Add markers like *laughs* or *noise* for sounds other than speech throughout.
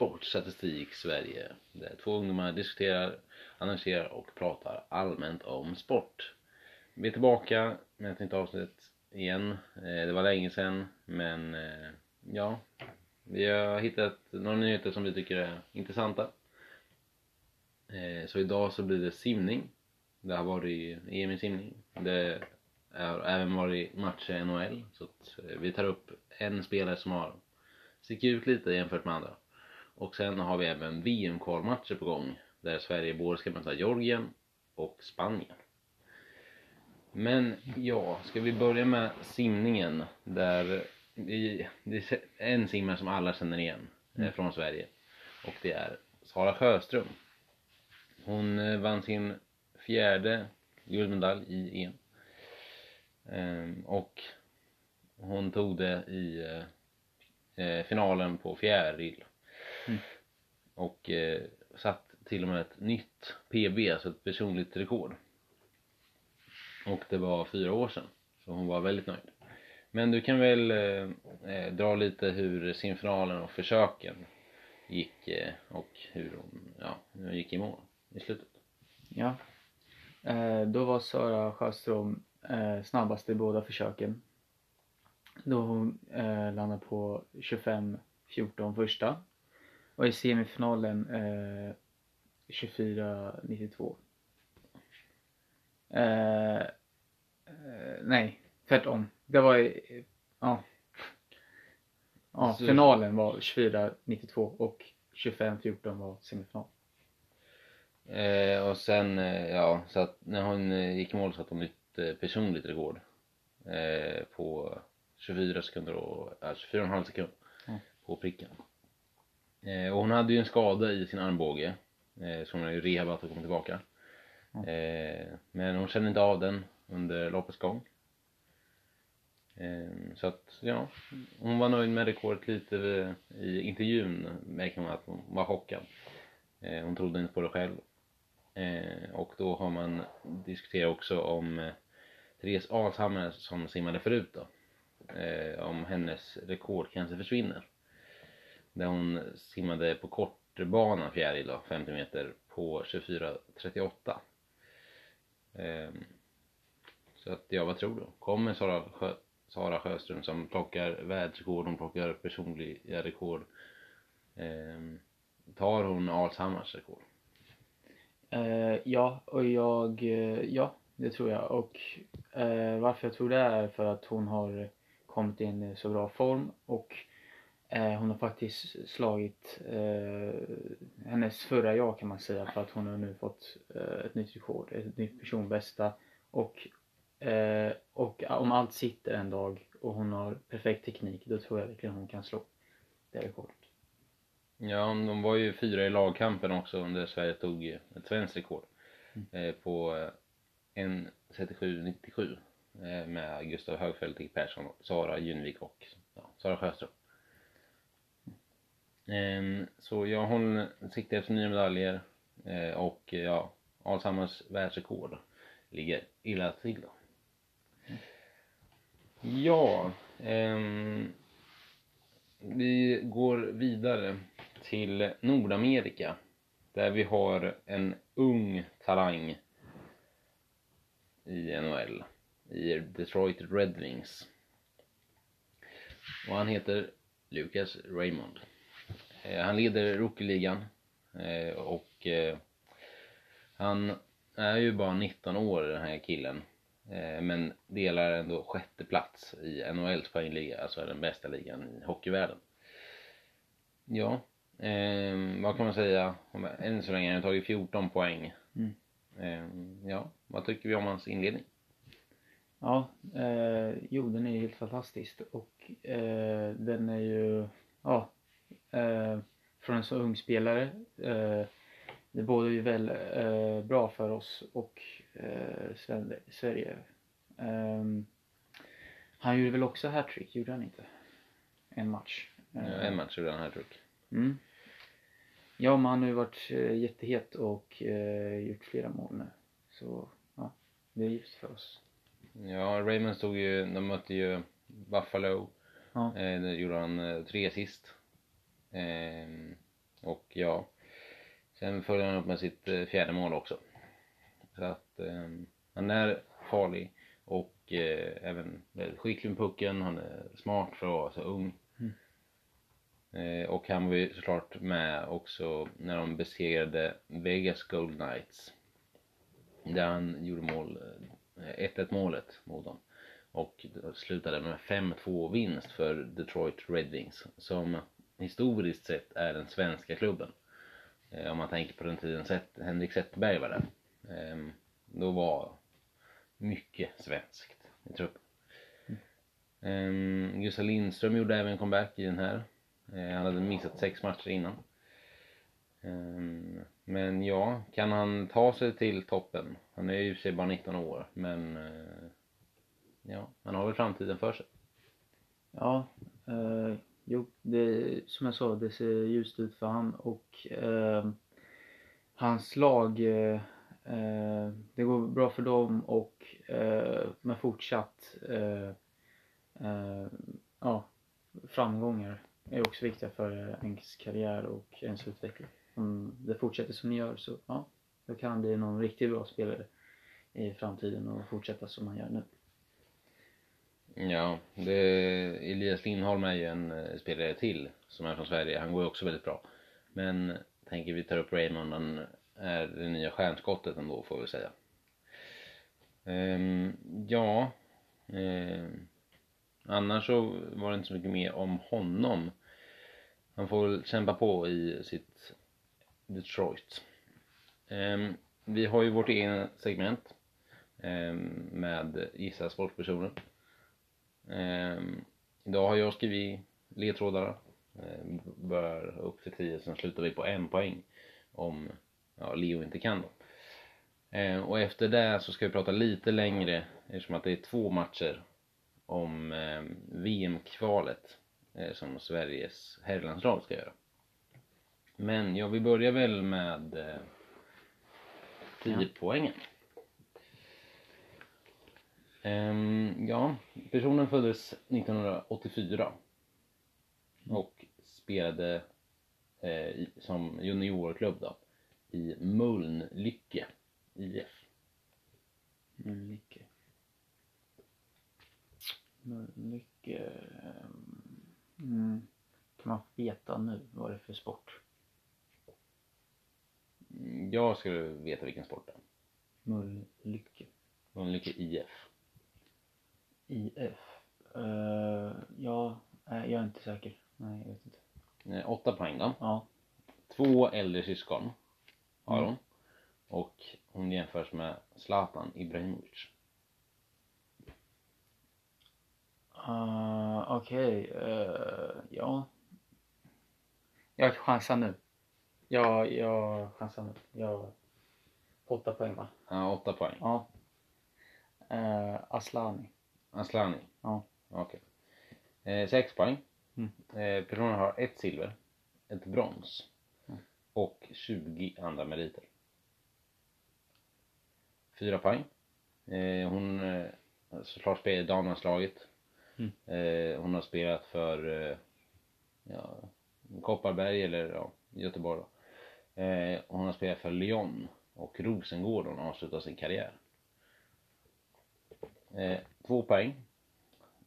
Sportstatistik Sverige. Där två ungdomar diskuterar, analyserar och pratar allmänt om sport. Vi är tillbaka med ett nytt avsnitt igen. Eh, det var länge sedan, men eh, ja. Vi har hittat några nyheter som vi tycker är intressanta. Eh, så idag så blir det simning. Det har varit EM i simning. Det har även varit matcher i NHL. Så att vi tar upp en spelare som har sticker ut lite jämfört med andra. Och sen har vi även VM-kvalmatcher på gång där Sverige både ska möta Georgien och Spanien. Men ja, ska vi börja med simningen där det är en simmare som alla känner igen mm. från Sverige och det är Sara Sjöström. Hon eh, vann sin fjärde guldmedalj i EM. Ehm, och hon tog det i eh, eh, finalen på fjäril. Mm. Och eh, satt till och med ett nytt PB, alltså ett personligt rekord. Och det var fyra år sedan. Så hon var väldigt nöjd. Men du kan väl eh, eh dra lite hur simfinalen och försöken gick eh, och hur hon, ja, hur hon gick i mål i slutet. Ja. Eh, då var Sara Sjöström eh, snabbast i båda försöken. Då hon eh, landade på 25-14 första. Och i semifinalen eh, 24-92. Eh, eh, nej, tvärtom. Det var i, ja. Ja, finalen var 24-92 och 25-14 var semifinal. Eh, och sen, eh, ja, så att när hon eh, gick i mål så att hon nytt eh, personligt rekord eh, på 24 sekunder och, ja, 24,5 sekunder mm. på pricken. Eh, och hon hade ju en skada i sin armbåge eh, så hon har ju rehabat och kommit tillbaka. Eh, men hon kände inte av den under loppets gång. Eh, så att, ja, hon var nöjd med rekordet lite i intervjun märker man att hon var chockad. Eh, hon trodde inte på det själv. Eh, och då har man diskuterat också om Therese Alshammar som simmade förut då eh, om hennes rekord kanske försvinner. Där hon simmade på kortbana fjäril då, 50 meter på 24.38. Ehm, så att, ja vad tror du? Kommer Sara, Sjö, Sara Sjöström som plockar världsrekord, hon plockar personliga rekord. Ehm, tar hon Alshammars rekord? Uh, ja, och jag, uh, ja det tror jag. Och uh, varför jag tror det är för att hon har kommit in i så bra form och hon har faktiskt slagit eh, hennes förra jag kan man säga för att hon har nu fått eh, ett nytt rekord, ett nytt personbästa och, eh, och om allt sitter en dag och hon har perfekt teknik då tror jag verkligen hon kan slå det rekordet. Ja, de var ju fyra i lagkampen också under Sverige tog ett svenskt rekord mm. Eh, på 1.37,97 Eh, med Gustav Högfeldt, Dick Persson, Sara Junvik och ja, Sara Sjöström. Ehm, så jag håller siktar efter nya medaljer eh, och eh, ja, Alshammars världsrekord ligger illa till då. Ja, ehm, vi går vidare till Nordamerika där vi har en ung talang i NHL i Detroit Red Wings. Och han heter Lucas Raymond. Eh, han leder rookie-ligan eh, och eh, han är ju bara 19 år den här killen. Men delar ändå sjätte plats i NHLs poängliga, alltså den bästa ligan i hockeyvärlden. Ja, eh, vad kan man säga? Än så länge har han tagit 14 poäng. Mm. Eh, ja, vad tycker vi om hans inledning? Ja, eh, jo den är helt fantastisk och eh, den är ju, ja, eh, från en så ung spelare. Eh, det bådar ju väl eh, bra för oss och eh, Sverige. Ehm, han gjorde väl också hattrick, gjorde han inte? En match. Ja, en match gjorde han hattrick. Mm. Ja, men han har ju varit jättehet och gjort flera mål nu. Så, ja, det är just för oss. Ja, Raymond stod ju, de mötte ju Buffalo. Ja. Eh, gjorde han eh, tre assist. Eh, Och ja, sen följer han upp med sitt eh, fjärde mål också. Så att eh, han är farlig och eh, även väldigt skicklig med pucken. Han är smart för att vara så ung. Mm. Eh, och han var ju såklart med också när de besegrade Vegas Gold Knights. Där han gjorde mål, eh, 1-1 målet mot dem. Och slutade med 5-2 vinst för Detroit Red Wings som historiskt sett är den svenska klubben. Eh, om man tänker på den tiden Henrik Zetterberg var där. Ehm, då var mycket svenskt i truppen. Mm. Gustav Lindström gjorde även comeback i den här. Eh, han hade missat sex matcher innan. Ehm, men ja, kan han ta sig till toppen? Han är ju i och för sig bara 19 år, men eh, ja, han har väl framtiden för sig. Ja, jo, det, som jag sa, det ser ljust ut för han och eh, hans lag, eh, eh, det går bra för dem och eh, med fortsatt eh, eh, ja, framgångar är också viktiga för ens karriär och ens utveckling. Om det fortsätter som ni gör så ja, då kan han bli någon riktigt bra spelare i framtiden och fortsätta som han gör nu. Ja, det, Elias Lindholm är ju en eh, spelare till som är från Sverige. Han går ju också väldigt bra. Men tänker vi tar upp Raymond, han är det nya stjärnskottet ändå får vi säga. Ehm, ja, ehm, annars så var det inte så mycket mer om honom. Han får väl kämpa på i sitt Detroit. Ehm, vi har ju vårt egna segment ehm, med Gissa sportpersoner. Ehm, idag har jag skrivit ledtrådar. Ehm, börjar upp till 10, sen slutar vi på en poäng om ja, Leo inte kan då. Ehm, och efter det så ska vi prata lite längre eftersom att det är två matcher om VM-kvalet eh, som Sveriges herrlandslag ska göra. Men ja, vi börjar väl med eh, 10 Ja. poängen. Ehm, ja, personen föddes 1984 och spelade eh, i, som juniorklubb då i Mölnlycke IF. Mölnlycke. Mölnlycke. ehm, Mm. Kan man veta nu vad det är för sport? Mm, Jag skulle veta vilken sport det är. Mölnlycke. Mölnlycke IF. IF. Uh, ja, nej, jag är inte säker. Nej, jag vet inte. Eh, åtta poäng då. Ja. Två äldre syskon har Mm. hon. Och hon jämförs med Zlatan Ibrahimovic. Uh, Okej, eh, ja. Jag chansar nu. Ja, jag chansar nu. Jag... Åtta poäng va? Ja, åtta poäng. Ja. Uh, Aslani. Aslani. Ja. Okej. Eh, sex poäng. Mm. Eh, personen har ett silver, ett brons Mm. och 20 andra meriter. Fyra poäng. Eh, hon eh, såklart spelar i damlandslaget. Mm. Eh, hon har spelat för eh, ja, Kopparberg eller ja, Göteborg då. Eh, hon har spelat för Lyon och Rosengård hon har avslutat sin karriär. Eh, två poäng.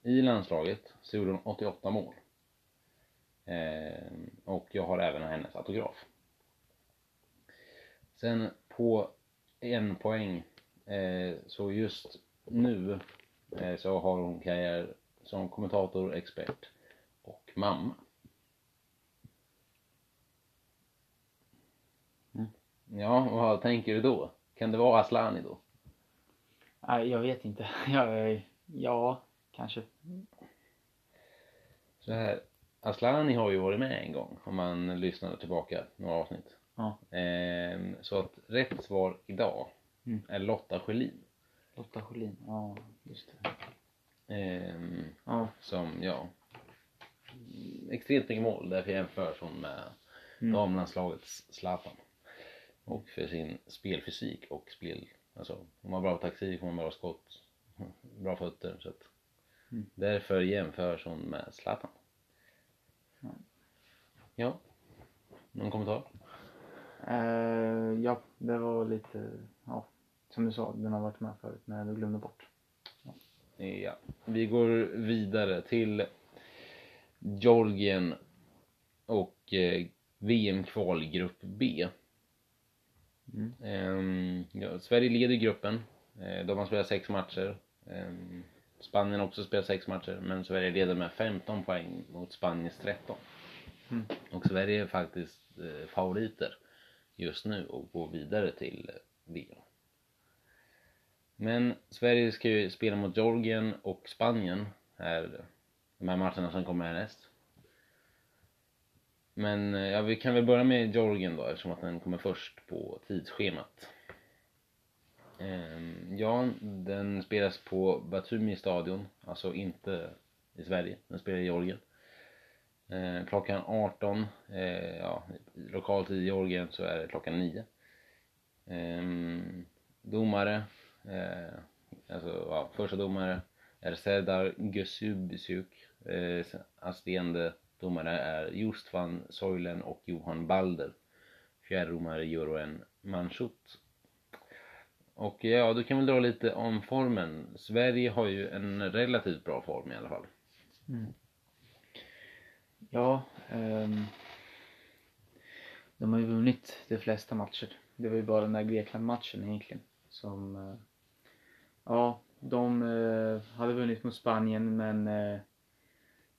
I landslaget så gjorde hon 88 mål. Eh, och jag har även hennes autograf. Sen på en poäng eh, så just nu eh, så har hon karriär som kommentator, expert och mamma. Mm. Ja, vad tänker du då? Kan det vara Aslani då? Nej, jag vet inte. *laughs* Jag, ja, kanske. Så här, Aslani har ju varit med en gång om man lyssnar tillbaka några avsnitt. Ja. Ehm, så att rätt svar idag Mm. är Lotta Schelin. Lotta Schelin. Ja, just det. Ehm, Ja. som, ja, extremt mycket mål. Därför jämförs hon med Mm. damlandslagets Zlatan. Och för sin spelfysik och spel, alltså hon har bra taktik, hon har bra skott, *laughs* bra fötter. Så att Mm. därför jämförs hon med Zlatan. Ja. Ja. någon kommentar? Eh, ja, det var lite, ja, som du sa, den har varit med förut men du glömde bort. Ja. Vi går vidare till Georgien och eh, VM-kval grupp B. Mm. Ehm, ja, Sverige leder gruppen. Eh, de har spelat sex matcher. Ehm, Spanien har också spelat sex matcher, men Sverige leder med 15 poäng mot Spaniens 13. Mm. Och Sverige är faktiskt eh, favoriter just nu och går vidare till eh, VM. Men Sverige ska ju spela mot Georgien och Spanien här, de här matcherna som kommer härnäst. Men eh, ja, vi kan väl börja med Georgien då eftersom att den kommer först på tidsschemat. Ehm, ja, den spelas på Batumi stadion, alltså inte i Sverige, den spelar i Georgien. Eh, klockan 18, eh, ja, lokal tid i Georgien så är det klockan 9. Ehm, domare, eh, alltså ja, första domare är Serdar Gösubisuk. Eh, assisterande domare är Just van Soilen och Johan Balder. Fjärrdomare Joroen Manschut. Och ja, du kan väl dra lite om formen. Sverige har ju en relativt bra form i alla fall. Mm. Ja, um, de har ju vunnit de flesta matcher. Det var ju bara den där Grekland-matchen egentligen som, Uh, ja, de uh, hade vunnit mot Spanien men uh,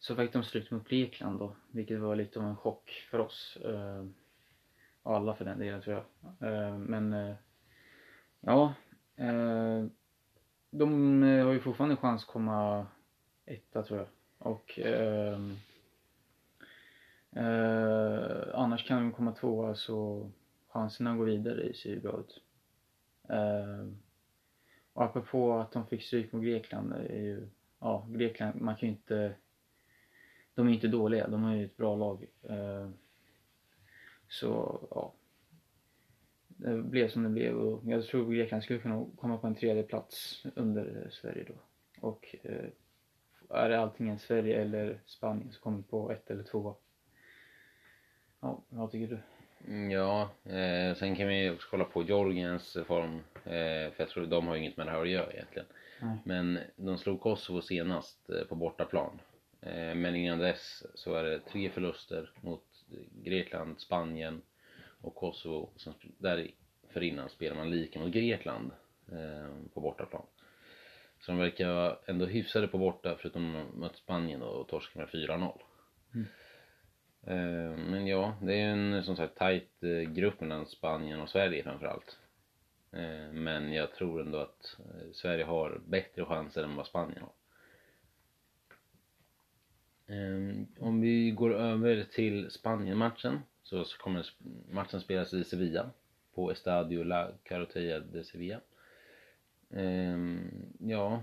så fick de slut mot Grekland då, vilket var lite av en chock för oss. Eh, och alla för den delen tror jag. Eh, men eh, ja, eh, de eh, har ju fortfarande chans att komma etta tror jag. Och eh, eh, annars kan de komma tvåa så chanserna att gå vidare ser ju bra ut. Eh, och apropå att de fick stryk mot Grekland är ju, ja Grekland, man kan ju inte, de är inte dåliga, de har ju ett bra lag. Eh, så ja, det blev som det blev och jag tror Grekland skulle kunna komma på en tredje plats under Sverige då. Och eh, är det antingen Sverige eller Spanien som kommer på ett eller två. Ja, vad tycker du? Mm, Ja, eh, sen kan vi också kolla på Georgiens form. Eh, för jag tror de har ju inget med det här att göra egentligen. Nej. Men de slog Kosovo senast eh, på bortaplan. Eh, men innan dess så är det tre förluster mot Grekland, Spanien och Kosovo. Där för innan spelar man lika mot Grekland eh, på bortaplan. Så de verkar ändå hyfsade på borta förutom mot Spanien då, och torskade med 4-0. Mm. Eh, Men ja, det är en som sagt tajt grupp mellan Spanien och Sverige framförallt. Men jag tror ändå att Sverige har bättre chanser än vad Spanien har. Ehm, om vi går över till Spanien-matchen så kommer matchen spelas i Sevilla på Estadio La Carotella de Sevilla. Ehm, ja,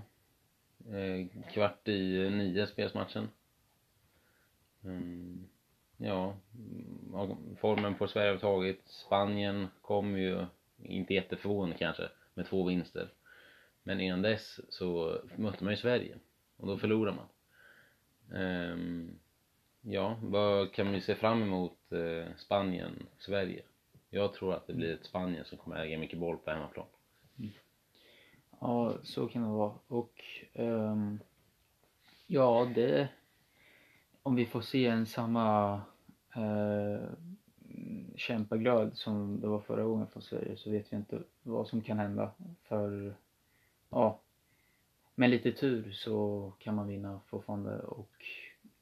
eh, kvart i nio spelas matchen. Ehm, ja, ja, formen på Sverige har tagit. Spanien kom ju, inte jätteförvånande kanske, med två vinster. Men innan dess så mötte man ju Sverige och då förlorar man. Ehm, ja, vad kan vi se fram emot eh, Spanien, Sverige? Jag tror att det blir ett Spanien som kommer äga mycket boll på hemmaplan. Ja, så kan det vara. Och um, ja, det... Om vi får se en samma uh, kämpaglöd som det var förra gången från Sverige så vet vi inte vad som kan hända. För ja, med lite tur så kan man vinna fortfarande och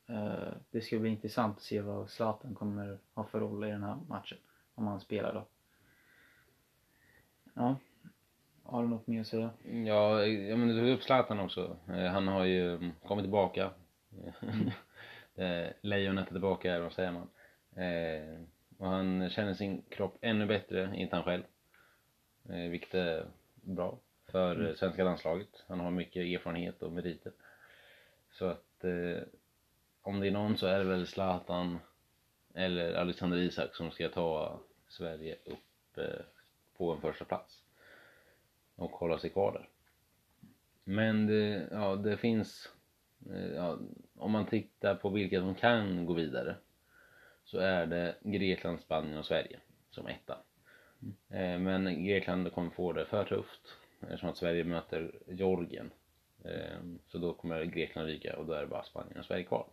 eh, det ska bli intressant att se vad Zlatan kommer ha för roll i den här matchen. Om han spelar då. Ja. Har du något mer att säga? Ja, ja men du tog upp Zlatan också. Eh, Han har ju mm, kommit tillbaka. *laughs* Eh, Lejonet är tillbaka, eller vad säger man? Eh, och han känner sin kropp ännu bättre, inte han själv. Eh, vilket är bra för Mm. mm. svenska landslaget. Han har mycket erfarenhet och meriter. Så att eh, om det är någon så är det väl Zlatan eller Alexander Isak som ska ta Sverige upp eh, på en första plats och hålla sig kvar där. Men det, ja, det finns, eh, ja, om man tittar på vilka som kan gå vidare så är det Grekland, Spanien och Sverige som etta. Eh, men Grekland kommer få det för tufft eftersom att Sverige möter Georgien. Ehm, så då kommer Grekland ryka och då är det bara Spanien och Sverige kvar.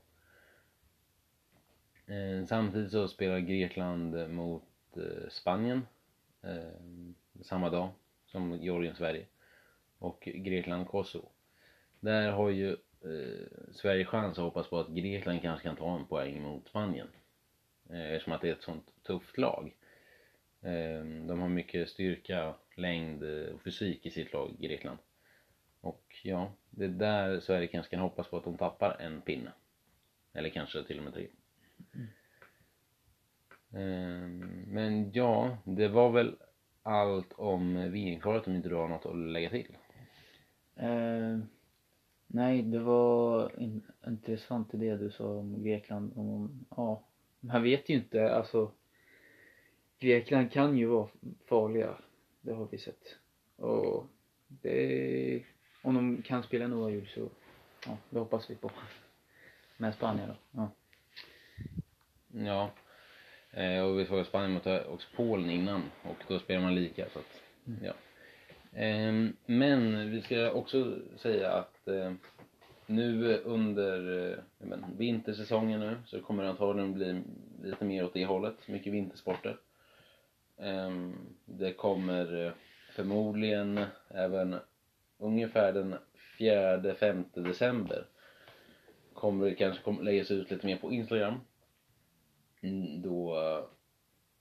Ehm, samtidigt så spelar Grekland mot eh, Spanien ehm, samma dag som Georgien Sverige och Grekland Kosovo. Där har ju eh, Sverige chans att hoppas på att Grekland kanske kan ta en poäng mot Spanien. Eh, eftersom att det är ett sånt tufft lag. Eh, de har mycket styrka, längd eh, och fysik i sitt lag, Grekland. Och ja, det är där Sverige kanske kan hoppas på att de tappar en pinne. Eller kanske till och med tre. Mm. Men ja, det var väl allt om VM-kvalet om inte du har något att lägga till? Eh, nej, det var in intressant det du sa om Grekland. Om, ja, man vet ju inte, alltså Grekland kan ju vara farliga. Det har vi sett. Och det, om de kan spela en oavgjord så, ja, det hoppas vi på. Med Spanien då. Ja. Ja. Eh, och vi såg att Spanien mötte också Polen innan och då spelar man lika så att, mm. ja. Eh, men vi ska också säga att eh, nu under eh, men, vintersäsongen nu så kommer det antagligen bli lite mer åt det hållet, mycket vintersporter. Ehm, det kommer eh, förmodligen även ungefär den 4-5 december kommer det kanske läggas ut lite mer på Instagram mm, då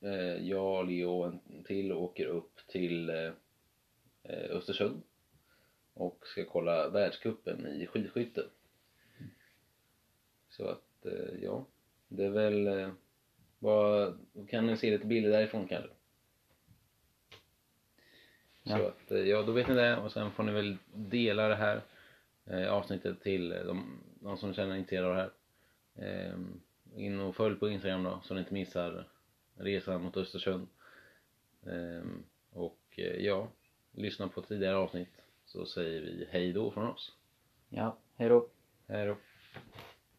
eh, jag, Leo och en till åker upp till eh, Östersund och ska kolla världskuppen i skidskytte. Så att, ja, det är väl vad, kan ni se lite bilder därifrån kanske? Ja. Så att, eh, ja, då vet ni det och sen får ni väl dela det här eh, avsnittet till de, de som känner intresserade av det här. Eh, in och följ på Instagram då så ni inte missar resan mot Östersund. Ehm, och eh, ja, lyssna på tidigare avsnitt så säger vi hej då från oss. Ja, hej då. Hej då.